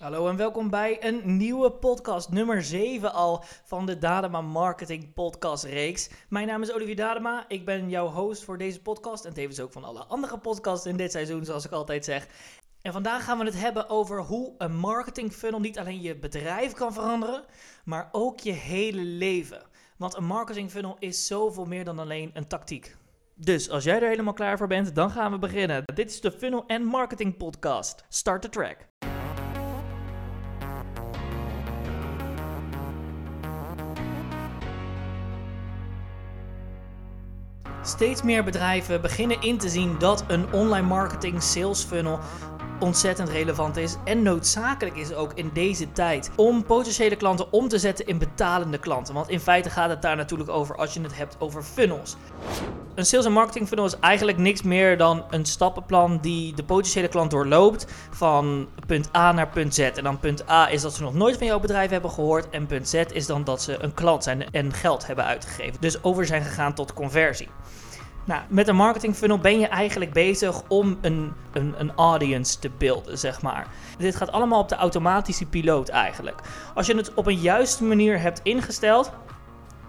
Hallo en welkom bij een nieuwe podcast, nummer 7 al van de Dadema Marketing Podcast reeks. Mijn naam is Olivier Dadema, ik ben jouw host voor deze podcast en tevens ook van alle andere podcasts in dit seizoen, zoals ik altijd zeg. En vandaag gaan we het hebben over hoe een marketing funnel niet alleen je bedrijf kan veranderen, maar ook je hele leven. Want een marketing funnel is zoveel meer dan alleen een tactiek. Dus als jij er helemaal klaar voor bent, dan gaan we beginnen. Dit is de Funnel and Marketing Podcast. Start the track. Steeds meer bedrijven beginnen in te zien dat een online marketing sales funnel ontzettend relevant is en noodzakelijk is ook in deze tijd om potentiële klanten om te zetten in betalende klanten. Want in feite gaat het daar natuurlijk over als je het hebt over funnels. Een sales en marketing funnel is eigenlijk niks meer dan een stappenplan die de potentiële klant doorloopt van punt A naar punt Z. En dan punt A is dat ze nog nooit van jouw bedrijf hebben gehoord en punt Z is dan dat ze een klant zijn en geld hebben uitgegeven. Dus over zijn gegaan tot conversie. Nou, met een marketing funnel ben je eigenlijk bezig om een, een, een audience te beelden, zeg maar. Dit gaat allemaal op de automatische piloot eigenlijk. Als je het op een juiste manier hebt ingesteld,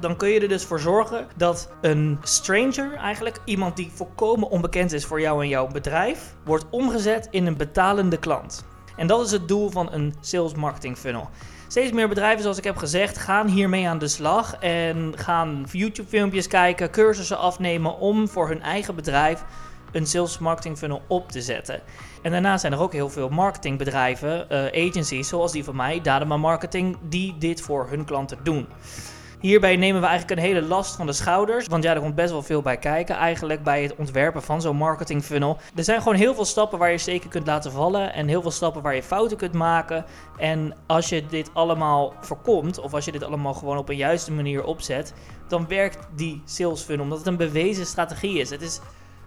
dan kun je er dus voor zorgen dat een stranger, eigenlijk iemand die volkomen onbekend is voor jou en jouw bedrijf, wordt omgezet in een betalende klant. En dat is het doel van een sales marketing funnel. Steeds meer bedrijven, zoals ik heb gezegd, gaan hiermee aan de slag en gaan YouTube-filmpjes kijken, cursussen afnemen om voor hun eigen bedrijf een sales marketing funnel op te zetten. En daarnaast zijn er ook heel veel marketingbedrijven, uh, agencies zoals die van mij, Dadema Marketing, die dit voor hun klanten doen. Hierbij nemen we eigenlijk een hele last van de schouders. Want ja, er komt best wel veel bij kijken eigenlijk bij het ontwerpen van zo'n marketing funnel. Er zijn gewoon heel veel stappen waar je zeker kunt laten vallen. En heel veel stappen waar je fouten kunt maken. En als je dit allemaal voorkomt, of als je dit allemaal gewoon op een juiste manier opzet, dan werkt die sales funnel. Omdat het een bewezen strategie is. Het is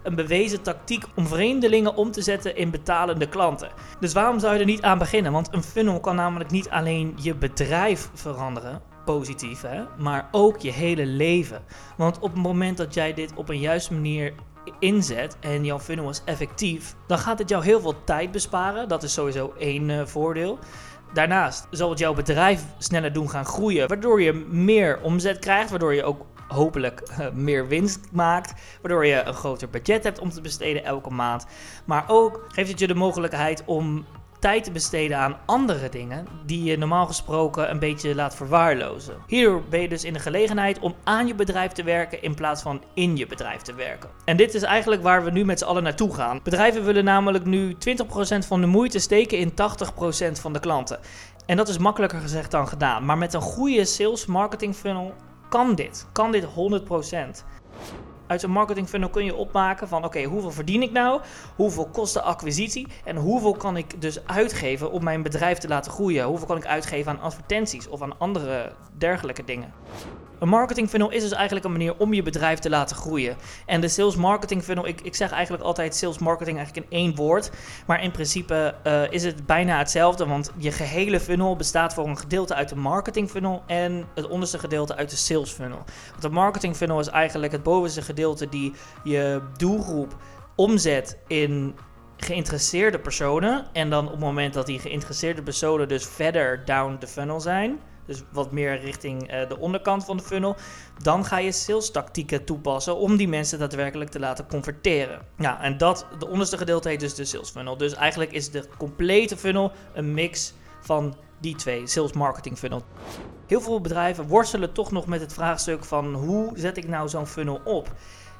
een bewezen tactiek om vreemdelingen om te zetten in betalende klanten. Dus waarom zou je er niet aan beginnen? Want een funnel kan namelijk niet alleen je bedrijf veranderen, positief, hè? maar ook je hele leven. Want op het moment dat jij dit op een juiste manier inzet en jouw funnel is effectief, dan gaat het jou heel veel tijd besparen. Dat is sowieso één uh, voordeel. Daarnaast zal het jouw bedrijf sneller doen gaan groeien, waardoor je meer omzet krijgt, waardoor je ook hopelijk uh, meer winst maakt, waardoor je een groter budget hebt om te besteden elke maand. Maar ook geeft het je de mogelijkheid om tijd te besteden aan andere dingen die je normaal gesproken een beetje laat verwaarlozen. Hierdoor ben je dus in de gelegenheid om aan je bedrijf te werken in plaats van in je bedrijf te werken. En dit is eigenlijk waar we nu met z'n allen naartoe gaan. Bedrijven willen namelijk nu 20% van de moeite steken in 80% van de klanten. En dat is makkelijker gezegd dan gedaan. Maar met een goede sales marketing funnel kan dit. Kan dit 100% uit een marketing funnel kun je opmaken van oké, hoeveel verdien ik nou? Hoeveel kost de acquisitie? En hoeveel kan ik dus uitgeven om mijn bedrijf te laten groeien? Hoeveel kan ik uitgeven aan advertenties of aan andere dergelijke dingen? Een marketing funnel is dus eigenlijk een manier om je bedrijf te laten groeien. En de sales marketing funnel, ik, ik zeg eigenlijk altijd sales marketing eigenlijk in één woord. Maar in principe uh, is het bijna hetzelfde, want je gehele funnel bestaat voor een gedeelte uit de marketing funnel en het onderste gedeelte uit de sales funnel. Want de marketing funnel is eigenlijk het bovenste gedeelte die je doelgroep omzet in geïnteresseerde personen. En dan op het moment dat die geïnteresseerde personen dus verder down the funnel zijn dus wat meer richting uh, de onderkant van de funnel, dan ga je sales tactieken toepassen om die mensen daadwerkelijk te laten converteren. Ja, en dat, de onderste gedeelte heet dus de sales funnel. Dus eigenlijk is de complete funnel een mix van die twee, sales marketing funnel. Heel veel bedrijven worstelen toch nog met het vraagstuk van hoe zet ik nou zo'n funnel op?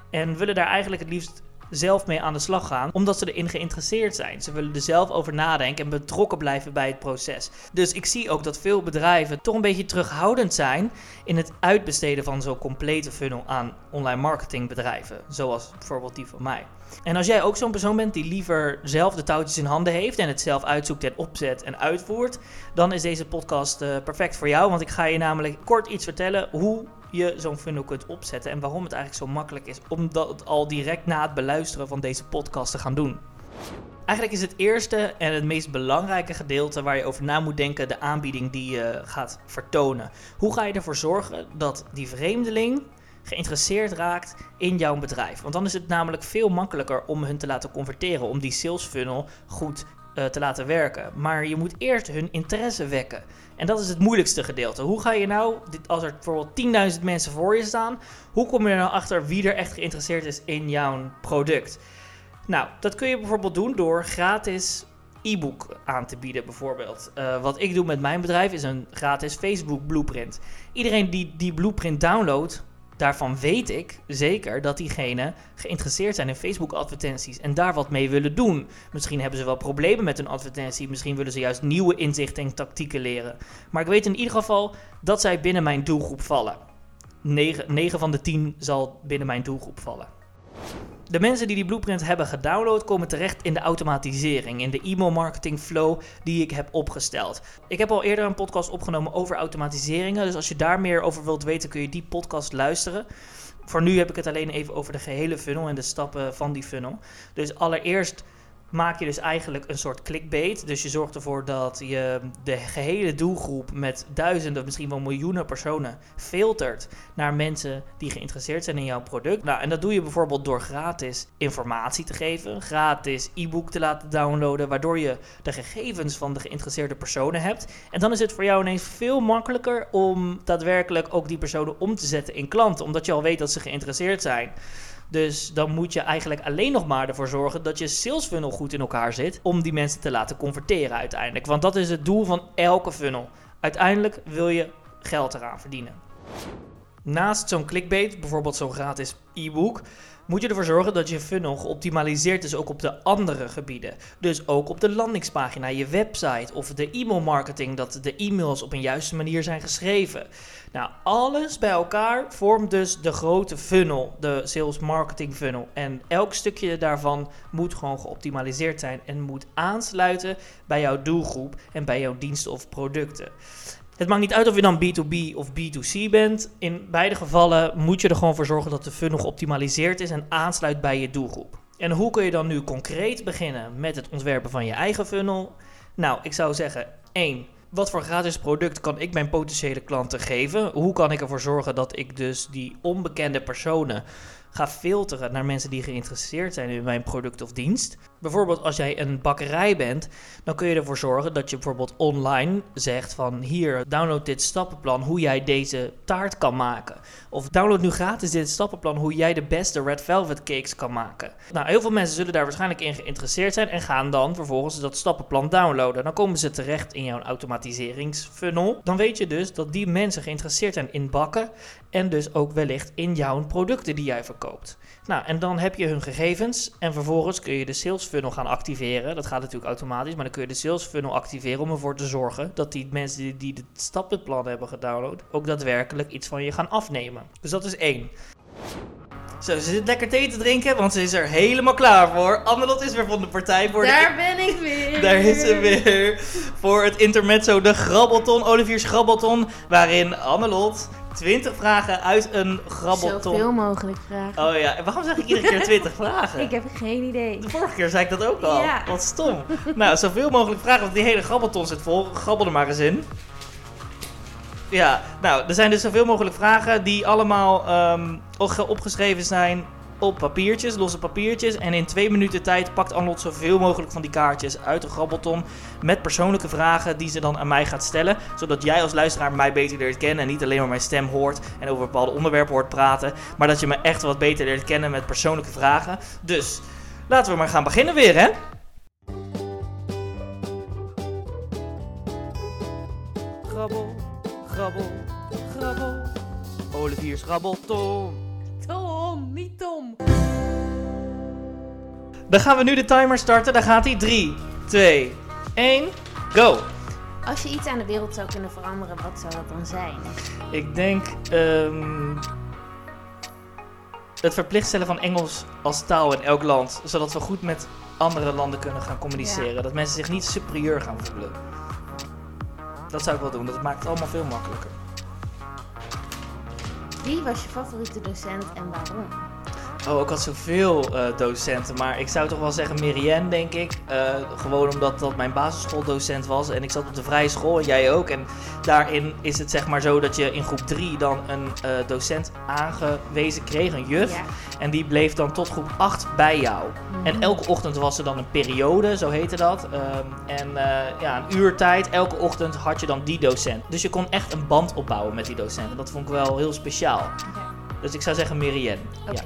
En willen daar eigenlijk het liefst zelf mee aan de slag gaan, omdat ze erin geïnteresseerd zijn. Ze willen er zelf over nadenken en betrokken blijven bij het proces. Dus ik zie ook dat veel bedrijven toch een beetje terughoudend zijn in het uitbesteden van zo'n complete funnel aan online marketingbedrijven, zoals bijvoorbeeld die van mij. En als jij ook zo'n persoon bent die liever zelf de touwtjes in handen heeft en het zelf uitzoekt en opzet en uitvoert, dan is deze podcast uh, perfect voor jou. Want ik ga je namelijk kort iets vertellen hoe je zo'n funnel kunt opzetten en waarom het eigenlijk zo makkelijk is om dat al direct na het beluisteren van deze podcast te gaan doen. Eigenlijk is het eerste en het meest belangrijke gedeelte waar je over na moet denken de aanbieding die je gaat vertonen. Hoe ga je ervoor zorgen dat die vreemdeling geïnteresseerd raakt in jouw bedrijf? Want dan is het namelijk veel makkelijker om hun te laten converteren, om die sales funnel goed eh, te laten werken. Maar je moet eerst hun interesse wekken. En dat is het moeilijkste gedeelte. Hoe ga je nou, dit, als er bijvoorbeeld 10.000 mensen voor je staan, hoe kom je er nou achter wie er echt geïnteresseerd is in jouw product? Nou, dat kun je bijvoorbeeld doen door gratis e-book aan te bieden, bijvoorbeeld. Uh, wat ik doe met mijn bedrijf is een gratis Facebook blueprint. Iedereen die die blueprint downloadt, daarvan weet ik zeker dat diegenen geïnteresseerd zijn in Facebook-advertenties en daar wat mee willen doen. Misschien hebben ze wel problemen met hun advertentie, misschien willen ze juist nieuwe inzichten en tactieken leren. Maar ik weet in ieder geval dat zij binnen mijn doelgroep vallen. 9, 9 van de 10 zal binnen mijn doelgroep vallen. De mensen die die blueprint hebben gedownload komen terecht in de automatisering, in de e-mail marketing flow die ik heb opgesteld. Ik heb al eerder een podcast opgenomen over automatiseringen, dus als je daar meer over wilt weten kun je die podcast luisteren. Voor nu heb ik het alleen even over de gehele funnel en de stappen van die funnel. Dus allereerst maak je dus eigenlijk een soort clickbait. Dus je zorgt ervoor dat je de gehele doelgroep met duizenden, misschien wel miljoenen personen filtert naar mensen die geïnteresseerd zijn in jouw product. Nou, en dat doe je bijvoorbeeld door gratis informatie te geven, gratis e-book te laten downloaden, waardoor je de gegevens van de geïnteresseerde personen hebt. En dan is het voor jou ineens veel makkelijker om daadwerkelijk ook die personen om te zetten in klanten, omdat je al weet dat ze geïnteresseerd zijn. Dus dan moet je eigenlijk alleen nog maar ervoor zorgen dat je sales funnel goed in elkaar zit. Om die mensen te laten converteren uiteindelijk. Want dat is het doel van elke funnel. Uiteindelijk wil je geld eraan verdienen. Naast zo'n clickbait, bijvoorbeeld zo'n gratis e-book, moet je ervoor zorgen dat je funnel geoptimaliseerd is ook op de andere gebieden. Dus ook op de landingspagina, je website of de e-mail marketing, dat de e-mails op een juiste manier zijn geschreven. Nou, alles bij elkaar vormt dus de grote funnel, de sales marketing funnel. En elk stukje daarvan moet gewoon geoptimaliseerd zijn en moet aansluiten bij jouw doelgroep en bij jouw diensten of producten. Het maakt niet uit of je dan B2B of B2C bent. In beide gevallen moet je er gewoon voor zorgen dat de funnel geoptimaliseerd is en aansluit bij je doelgroep. En hoe kun je dan nu concreet beginnen met het ontwerpen van je eigen funnel? Nou, ik zou zeggen 1. Wat voor gratis product kan ik mijn potentiële klanten geven? Hoe kan ik ervoor zorgen dat ik dus die onbekende personen ga filteren naar mensen die geïnteresseerd zijn in mijn product of dienst. Bijvoorbeeld als jij een bakkerij bent, dan kun je ervoor zorgen dat je bijvoorbeeld online zegt van hier, download dit stappenplan hoe jij deze taart kan maken. Of download nu gratis dit stappenplan hoe jij de beste red velvet cakes kan maken. Nou, heel veel mensen zullen daar waarschijnlijk in geïnteresseerd zijn en gaan dan vervolgens dat stappenplan downloaden. Dan komen ze terecht in jouw automatiseringsfunnel. Dan weet je dus dat die mensen geïnteresseerd zijn in bakken en dus ook wellicht in jouw producten die jij verkoopt. Nou, en dan heb je hun gegevens en vervolgens kun je de sales funnel gaan activeren. Dat gaat natuurlijk automatisch, maar dan kun je de sales funnel activeren om ervoor te zorgen dat die mensen die, die het stappenplan hebben gedownload ook daadwerkelijk iets van je gaan afnemen. Dus dat is één. Zo, ze zit lekker thee te drinken, want ze is er helemaal klaar voor. Annelot is weer van de partij voor Daar ben ik weer. Daar is ze weer. Voor het intermezzo de Grabbelton, Olivier's Grabbelton. Waarin Annelot 20 vragen uit een grabbelton. Zoveel mogelijk vragen. Oh ja, en waarom zeg ik iedere keer 20 vragen? ik heb geen idee. De vorige keer zei ik dat ook al. Ja. Wat stom. nou, zoveel mogelijk vragen, want die hele grabbelton zit vol. Grabbel er maar eens in. Ja, nou, er zijn dus zoveel mogelijk vragen die allemaal um, opgeschreven zijn op papiertjes, losse papiertjes. En in twee minuten tijd pakt Arnold zoveel mogelijk van die kaartjes uit de grabbelton. Met persoonlijke vragen die ze dan aan mij gaat stellen. Zodat jij als luisteraar mij beter leert kennen. En niet alleen maar mijn stem hoort en over bepaalde onderwerpen hoort praten. Maar dat je me echt wat beter leert kennen met persoonlijke vragen. Dus laten we maar gaan beginnen weer, hè? Grabbel, grabbel, grabbel. Olivier's grabbelton. Niet Tom. Dan gaan we nu de timer starten. Dan gaat hij 3, 2, 1, go! Als je iets aan de wereld zou kunnen veranderen, wat zou dat dan zijn? Ik denk um, het verplicht stellen van Engels als taal in elk land. Zodat we goed met andere landen kunnen gaan communiceren. Ja. Dat mensen zich niet superieur gaan voelen. Dat zou ik wel doen. Dat maakt het allemaal veel makkelijker. Wie was je favoriete docent en waarom? Oh, ik had zoveel eh, docenten, maar ik zou toch wel zeggen Merienne, denk ik. Eh, gewoon omdat dat mijn basisschooldocent was en ik zat op de vrije school en jij ook. En daarin is het zeg maar zo dat je in groep 3 dan een eh, docent aangewezen kreeg, een juf. Ja. En die bleef dan tot groep 8 bij jou. Mhm. En elke ochtend was er dan een periode, zo heette dat. Ehm, en ja, een uur tijd, elke ochtend had je dan die docent. Dus je kon echt een band opbouwen met die docent. En dat vond ik wel heel speciaal. Dus ik zou zeggen. Oké. Ja.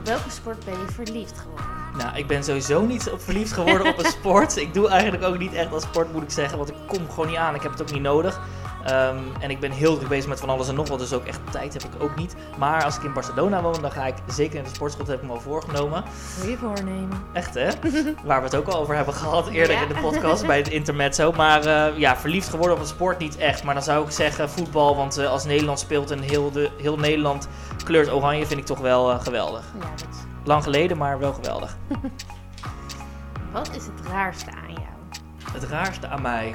Op welke sport ben je verliefd geworden? Nou, ik ben sowieso niet op verliefd geworden op een sport. Ik doe eigenlijk ook niet echt aan sport, moet ik zeggen. Want ik kom gewoon niet aan. Ik heb het ook niet nodig. Ehm, en ik ben heel druk bezig met van alles en nog wat. Dus ook echt tijd heb ik ook niet. Maar als ik in Barcelona woon, dan ga ik zeker in de sportschool. Dat heb ik me al voorgenomen. Goeie voornemen. Echt hè? Waar we het ook al over hebben gehad eerder Ja. in de podcast bij het intermezzo. Maar eh, ja, verliefd geworden op een sport niet echt. Maar dan zou ik zeggen voetbal. Want eh, als Nederland speelt en heel, de, heel Nederland kleurt oranje, vind ik toch wel eh, geweldig. Ja, dat is- Lang geleden, maar wel geweldig. Wat is het raarste aan jou? Het raarste aan mij.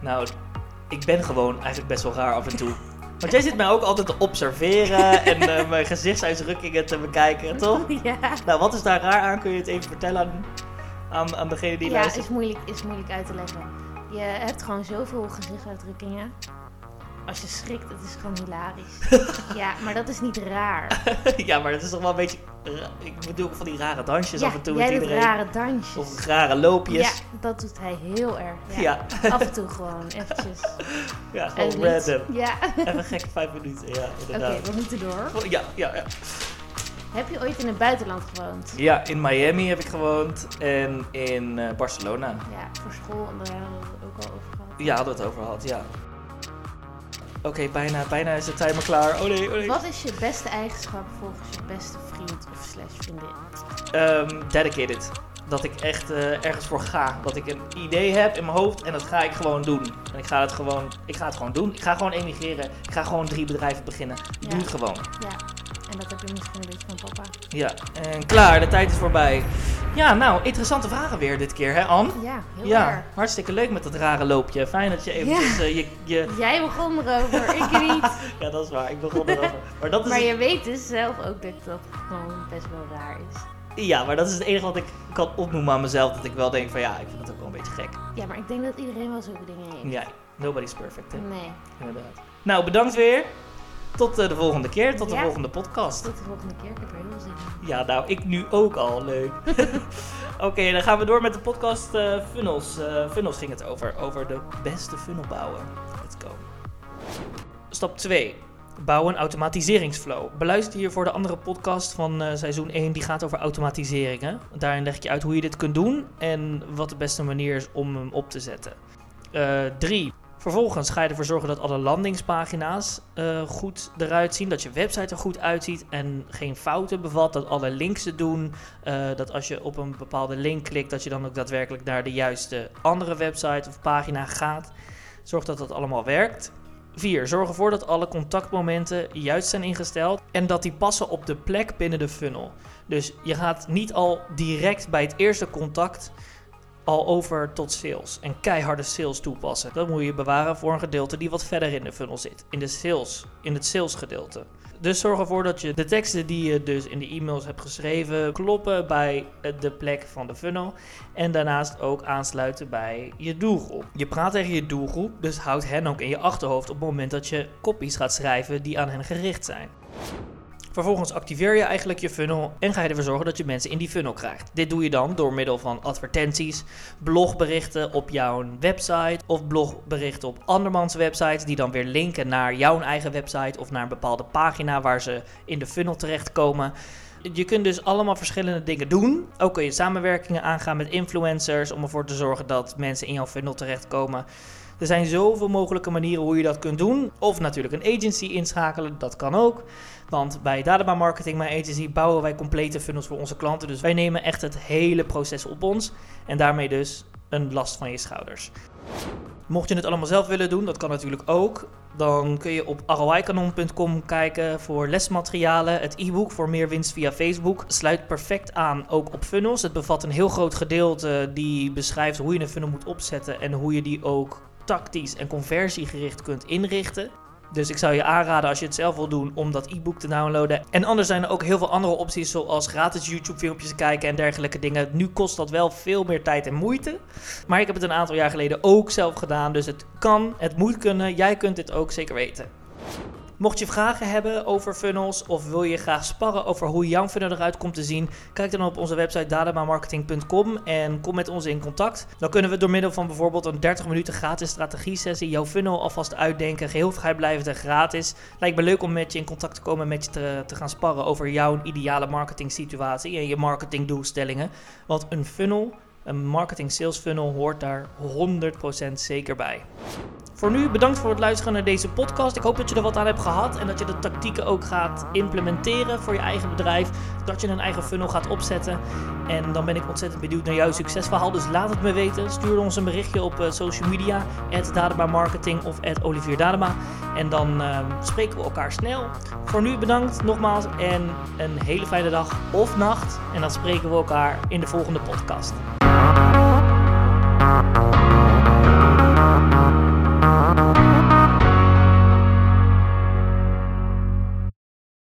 Nou, ik ben gewoon eigenlijk best wel raar af en toe. Want jij zit mij ook altijd te observeren en eh, mijn gezichtsuitdrukkingen te bekijken, toch? ja. Nou, wat is daar raar aan? Kun je het even vertellen aan, aan, aan degene die Ja, luistert? is moeilijk, is moeilijk uit te leggen. Je hebt gewoon zoveel gezichtsuitdrukkingen. Als je schrikt, het is gewoon hilarisch. ja, maar dat is niet raar. ja, maar dat is toch wel een beetje... Ik bedoel van die rare dansjes ja, af en toe jij met iedereen. rare dansjes. Of rare loopjes. ja, dat doet hij heel erg. Ja. Ja. Af en toe gewoon eventjes. Ja, gewoon En niet- random. Ja. Even gek vijf minuten, ja, Oké, inderdaad. we moeten door. Ja, ja, ja. Heb je ooit in het buitenland gewoond? Ja, in Miami heb ik gewoond en in eh, Barcelona. Ja, voor school, en daar hadden we het ook al over gehad. Ja, hadden we het over gehad, ja. Oké, bijna, bijna is de timer klaar. Oh nee, oh nee. Wat is je beste eigenschap volgens je beste vriend of slash vriendin? Ehm, dedicated. Dat ik echt eh, ergens voor ga. Dat ik een idee heb in mijn hoofd en dat ga ik gewoon doen. En ik ga het gewoon, ik ga het gewoon doen. Ik ga gewoon emigreren. Ik ga gewoon drie bedrijven beginnen. Ja. Doe het gewoon. Ja, en dat heb je misschien een beetje van papa. Ja, en klaar. De tijd is voorbij. Ja, nou, interessante vragen weer dit keer, hè Ann? Ja, heel Ja, erg. hartstikke leuk met dat rare loopje. Fijn dat je eventjes eh, je, je... Jij begon erover, ik niet. Ja, dat is waar. Ik begon erover. Maar dat is Maar het- je weet dus zelf ook dat dat gewoon best wel raar is. Ja, maar dat is het enige wat ik kan opnoemen aan mezelf. Dat ik wel denk van ja, ik vind het ook wel een beetje gek. Ja, maar ik denk dat iedereen wel zulke dingen heeft. Ja, nobody's perfect, hè? Nee, Inderdaad. Nou, bedankt weer. Tot eh, de volgende keer, tot de Ja. volgende podcast. tot de volgende keer. Ik heb er heel zin in. Ja, nou, ik nu ook al. Leuk. Oké, dan gaan we door met de podcast eh, Funnels. Eh, funnels ging het over. Over de beste funnel bouwen. Let's go. Stap 2. Bouw een automatiseringsflow. Beluister hiervoor de andere podcast van seizoen 1. Die gaat over automatiseringen. Daarin leg ik je uit hoe je dit kunt doen. En wat de beste manier is om hem op te zetten. 3. Vervolgens ga je ervoor zorgen dat alle landingspagina's eh, goed eruit zien. Dat je website er goed uitziet en geen fouten bevat. Dat alle links het doen. eh, dat als je op een bepaalde link klikt, dat je dan ook daadwerkelijk naar de juiste andere website of pagina gaat. Zorg dat dat allemaal werkt. 4. Zorg ervoor dat alle contactmomenten juist zijn ingesteld en dat die passen op de plek binnen de funnel. Dus je gaat niet al direct bij het eerste contact al over tot sales en keiharde sales toepassen. Dat moet je bewaren voor een gedeelte die wat verder in de funnel zit, in de sales, in het sales gedeelte. Dus zorg ervoor dat je de teksten die je dus in de e-mails hebt geschreven kloppen bij eh, de plek van de funnel en daarnaast ook aansluiten bij je doelgroep. Je praat tegen je doelgroep, dus houd hen ook in je achterhoofd op het moment dat je copies gaat schrijven die aan hen gericht zijn. Vervolgens activeer je eigenlijk je funnel en ga je ervoor zorgen dat je mensen in die funnel krijgt. Dit doe je dan door middel van advertenties, blogberichten op jouw website of blogberichten op andermans websites die dan weer linken naar jouw eigen website of naar een bepaalde pagina waar ze in de funnel terechtkomen. Je kunt dus allemaal verschillende dingen doen. Ook kun je samenwerkingen aangaan met influencers om ervoor te zorgen dat mensen in jouw funnel terechtkomen. Er zijn zoveel mogelijke manieren hoe je dat kunt doen. Of natuurlijk een agency inschakelen, dat kan ook. Want bij Dadaba Marketing, mijn agency, bouwen wij complete funnels voor onze klanten. Dus wij nemen echt het hele proces op ons. En daarmee dus een last van je schouders. Mocht je het allemaal zelf willen doen, dat kan natuurlijk ook. Dan kun je op roikanon.com kijken voor lesmaterialen. Het e-book voor meer winst via Facebook sluit perfect aan ook op funnels. Het bevat een heel groot gedeelte die beschrijft hoe je een funnel moet opzetten en hoe je die ook tactisch en conversiegericht kunt inrichten. Dus ik zou je aanraden als je het zelf wil doen om dat e-book te downloaden. En anders zijn er ook heel veel andere opties zoals gratis YouTube filmpjes kijken en dergelijke dingen. Nu kost dat wel veel meer tijd en moeite. Maar ik heb het een aantal jaar geleden ook zelf gedaan. Dus het kan, het moet kunnen. Jij kunt dit ook zeker weten. Mocht je vragen hebben over funnels of wil je graag sparren over hoe jouw funnel eruit komt te zien, kijk dan op onze website dadamamarketing.com en kom met ons in contact. Dan kunnen we door middel van bijvoorbeeld een 30 minuten gratis strategie sessie jouw funnel alvast uitdenken, geheel vrijblijvend en gratis. Lijkt me leuk om met je in contact te komen, met je te, te gaan sparren over jouw ideale marketing situatie en je marketingdoelstellingen. Want een funnel, een marketing sales funnel hoort daar 100% zeker bij. Voor nu bedankt voor het luisteren naar deze podcast. Ik hoop dat je er wat aan hebt gehad en dat je de tactieken ook gaat implementeren voor je eigen bedrijf. Dat je een eigen funnel gaat opzetten. En dan ben ik ontzettend benieuwd naar jouw succesverhaal. Dus laat het me weten. Stuur ons een berichtje op uh, social media, Dadema Marketing of Olivier Dadema. En dan uh, spreken we elkaar snel. Voor nu bedankt nogmaals en een hele fijne dag of nacht. En dan spreken we elkaar in de volgende podcast. Uh-uh.